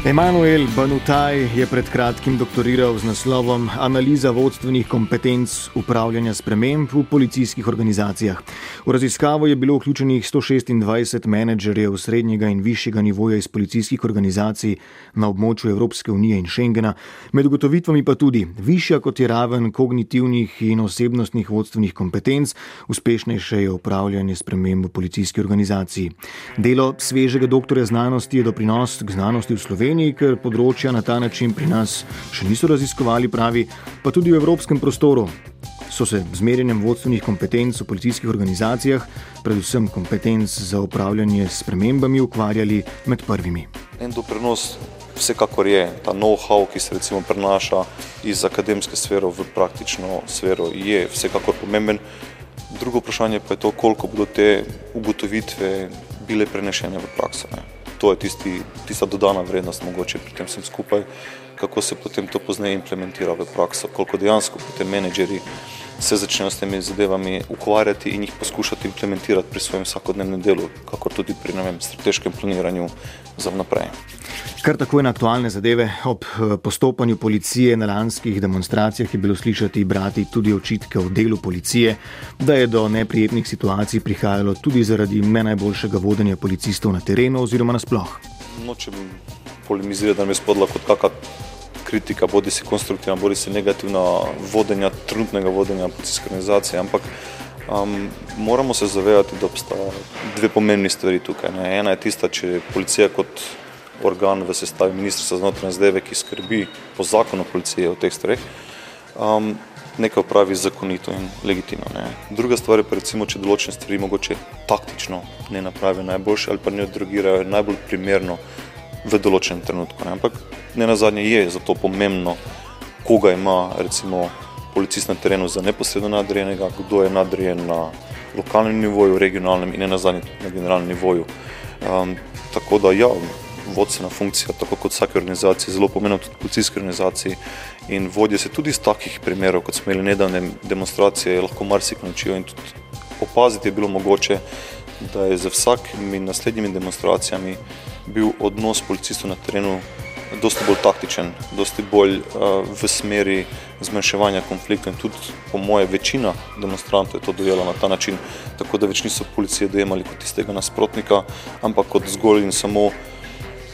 Emanuel Banutaj je pred kratkim doktoriral z naslovom Analiza vodstvenih kompetenc upravljanja sprememb v policijskih organizacijah. V raziskavo je bilo vključenih 126 menedžerjev srednjega in višjega nivoja iz policijskih organizacij na območju Evropske unije in Schengena, med ugotovitvami pa tudi višja kot je raven kognitivnih in osebnostnih vodstvenih kompetenc, uspešnejše je upravljanje sprememb v policijski organizaciji. Delo svežega doktorja znanosti je doprinos k znanosti v Sloveniji. Sloveniji, ker področja na ta način pri nas še niso raziskovali, pravi, pa tudi v evropskem prostoru. So se z merjenjem vodstvenih kompetenc v policijskih organizacijah, predvsem kompetenc za upravljanje s premembami, ukvarjali med prvimi. En doprinos, vsekakor je ta know-how, ki se recimo prenaša iz akademske sfere v praktično sfero, je vsekakor pomemben. Drugo vprašanje pa je to, koliko bodo te ugotovitve bile prenešene v prakso. Ne to je tisti, tista dodana vrednost mogoče pri tem vsem skupaj, kako se potem to pozneje implementira v prakso, koliko dejansko potem menedžeri se začnejo s temi zadevami ukvarjati in jih poskušati implementirati pri svojem vsakodnevnem delu, kako tudi pri vem, strateškem planiranju za vnaprej. Kar tako in aktualne zadeve. Ob eh, postopanju policije na lanskih demonstracijah je bilo slišati brati tudi očitke o delu policije, da je do neprijetnih situacij prihajalo tudi zaradi ne najboljšega vodenja policistov na terenu oziroma nasploh. Nočem polemizirati, da me spodla kot kakšna kritika, bodi si konstruktivna, bodi si negativna vodenja, trenutnega vodenja policijske organizacije, ampak um, moramo se zavedati, da obstaja dve pomembni stvari tukaj. Ne. Ena je tista, če policija kot organ v sestavi ministrstva za notranje zadeve, ki skrbi po zakonu policije o teh stvareh, um, nekaj pravi zakonito in legitimno. Ne. Druga stvar je pa recimo, če določene stvari mogoče taktično ne napravijo najboljše ali pa ne odrogirajo najbolj primerno v določenem trenutku. Ne. Ampak ne na zadnje je zato pomembno, koga ima recimo policist na terenu za neposredno nadrejenega, kdo je nadrejen na lokalnem nivoju, regionalnem in ne na zadnje na generalnem nivoju. Um, tako da ja, vodstvena funkcija, tako kot vsake organizacije, zelo pomembna tudi policijske organizacije in vodje se tudi iz takih primerov, kot smo imeli nedavne demonstracije, lahko marsikaj naučijo in tudi opaziti je bilo mogoče, da je za vsakimi naslednjimi demonstracijami bil odnos policistov na terenu dosti bolj taktičen, dosti bolj uh, v smeri zmanjševanja konfliktov in tudi po moje večina demonstrantov je to dojela na ta način, tako da več niso policije dojemali kot tistega nasprotnika, ampak kot zgolj in samo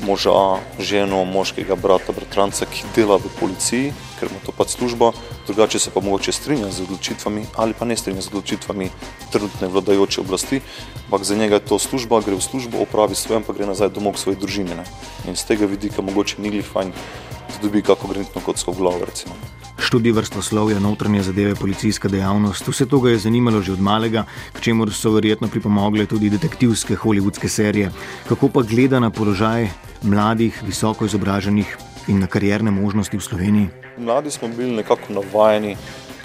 moža, ženo, moškega brata, bratranca, ki dela v policiji, ker ima to pač služba, drugače se pa mogoče strinja z odločitvami ali pa ne strinja z odločitvami trenutne vladajoče oblasti, ampak za njega je to služba, gre v službo, opravi svoje, pa gre nazaj domov k svoji družini. Ne? In z tega vidika mogoče ni glifajn, da dobi kako granitno kocko v glavo, recimo študij vrstoslovja, notranje zadeve, policijska dejavnost. Vse to ga je zanimalo že od malega, k čemu so verjetno pripomogle tudi detektivske hollywoodske serije. Kako pa gleda na položaj mladih, visoko izobraženih in na karierne možnosti v Sloveniji? Mladi smo bili nekako navajeni,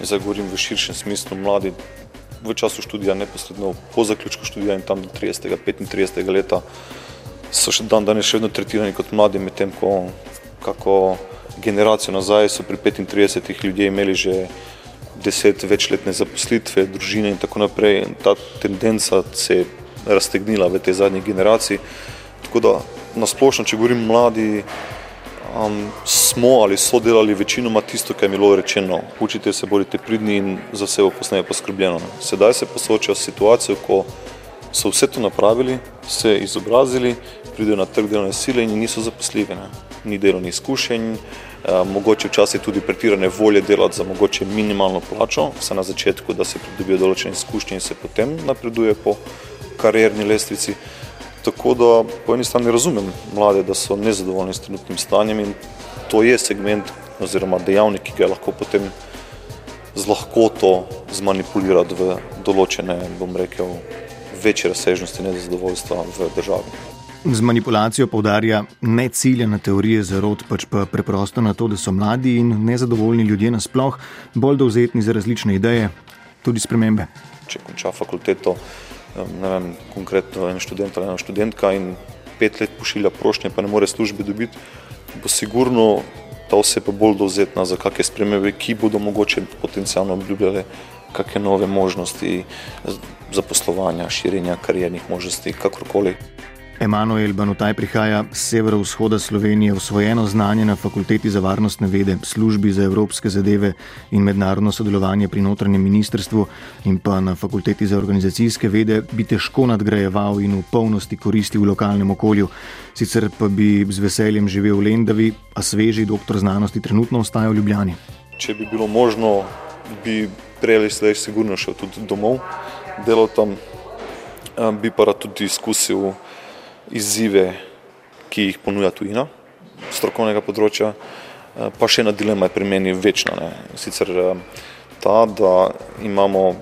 zdaj govorim v širšem smislu, mladi v času študija, neposredno po zaključku študija in tam do 30. 35. leta so še dan danes še vedno tretirani kot mladi, medtem ko kako generacijo nazaj so pri 35 ljudje imeli že deset večletne zaposlitve, družine in tako naprej. Ta tendenca se je raztegnila v tej zadnji generaciji. Tako da nasplošno, če govorim mladi, um, smo ali so delali večinoma tisto, kar je bilo rečeno. Učite se, bodite pridni in za vse bo posneje poskrbljeno. Sedaj se posločajo situacijo, ko so vse to napravili, se izobrazili, pridejo na trg delovne sile in niso zaposljivi. Ne. Ni delovnih izkušenj, Eh, mogoče včasih tudi pretirane volje delati za mogoče minimalno plačo, vse na začetku, da se pridobijo določene izkušnje in se potem napreduje po karierni lestvici. Tako da po eni strani razumem mlade, da so nezadovoljni s trenutnim stanjem in to je segment oziroma dejavnik, ki ga lahko potem z lahkoto zmanipulirati v določene, bom rekel, večje razsežnosti nezadovoljstva v državi. Z manipulacijo povdarja ne cilja na teorije zarod, pač pa preprosto na to, da so mladi in nezadovoljni ljudje nasploh bolj dovzetni za različne ideje, tudi spremembe. Če konča fakulteto, ne vem, konkretno en študent ali ena študentka in pet let pošilja prošnje, pa ne more službe dobiti, bo sigurno ta oseba bolj dovzetna za kakšne spremembe, ki bodo mogoče potencialno obljubljale kakšne nove možnosti zaposlovanja, širjenja kariernih možnosti, kakorkoli. Emanuel Banutaj prihaja z severovzhoda Slovenije, usvojeno znanje na Fakulteti za varnostne vede, službi za evropske zadeve in mednarodno sodelovanje pri notranjem ministrstvu in pa na Fakulteti za organizacijske vede bi težko nadgrajeval in v polnosti koristil v lokalnem okolju. Sicer pa bi z veseljem živel v Lendavi, a sveži doktor znanosti trenutno ostaja v Ljubljani. Če bi bilo možno, bi prej ali slej sigurno šel tudi domov, delal tam, bi pa tudi izkusil izzive, ki jih ponuja tujina, strokovnega področja, eh, pa še ena dilema je pri meni večna. Ne. Sicer eh, ta, da imamo,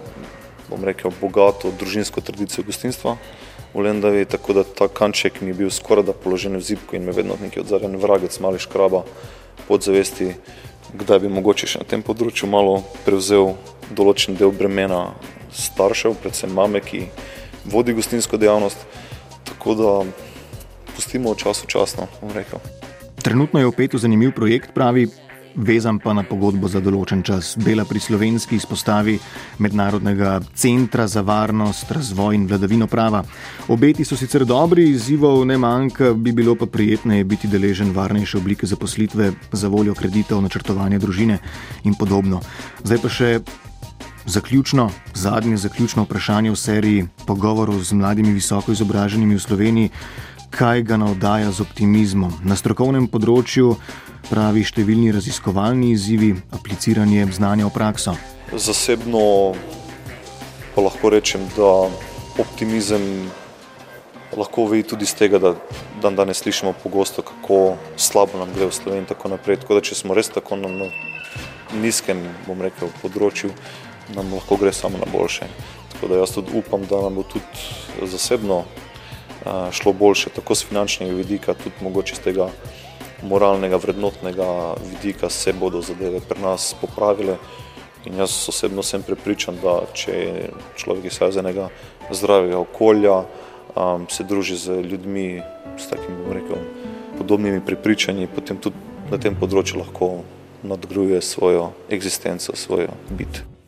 bom rekel, bogato družinsko tradicijo gostinstva v Lendavi, tako da ta kanček mi je bil skoraj da položen v zipku in me vedno neki odzarjen vragec, mali škraba pod zavesti, kdaj bi mogoče še na tem področju malo prevzel določen del bremena staršev, predvsem mame, ki vodi gostinsko dejavnost. Tako da pustimo čas v čas, no. Trenutno je opet zanimiv projekt, pravi, vezan pa na pogodbo za določen čas. Dela pri slovenski izpostavi Mednarodnega centra za varnost, razvoj in vladavino prava. Obeti so sicer dobri, izzivov ne manjka, bi bilo pa prijetneje biti deležen varnejše oblike zaposlitve za voljo kreditov, načrtovanja družine in podobno. Zdaj pa še Zaključno, zadnje zaključno vprašanje v seriji pogovorov z mladimi visoko izobraženimi v Sloveniji, kaj ga navdaja z optimizmom na strokovnem področju, pravi številni raziskovalni izzivi, apliciranje znanja v prakso. Zasebno pa lahko rečem, da optimizem lahko vidi tudi iz tega, da dan danes slišimo pogosto, kako slabo nam gre v Sloveniji in tako naprej. Tako da če smo res tako na, na nizkem, bom rekel, področju, nam lahko gre samo na boljše. Tako da jaz tudi upam, da nam bo tudi zasebno šlo boljše, tako z finančnega vidika, tudi mogoče z tega moralnega, vrednotnega vidika se bodo zadeve pri nas popravile. In jaz osebno sem prepričan, da če človek iz enega zdravega okolja um, se druži z ljudmi s takimi, rekel, podobnimi prepričanji, potem tudi na tem področju lahko nadgrajuje svojo eksistenco, svojo bit.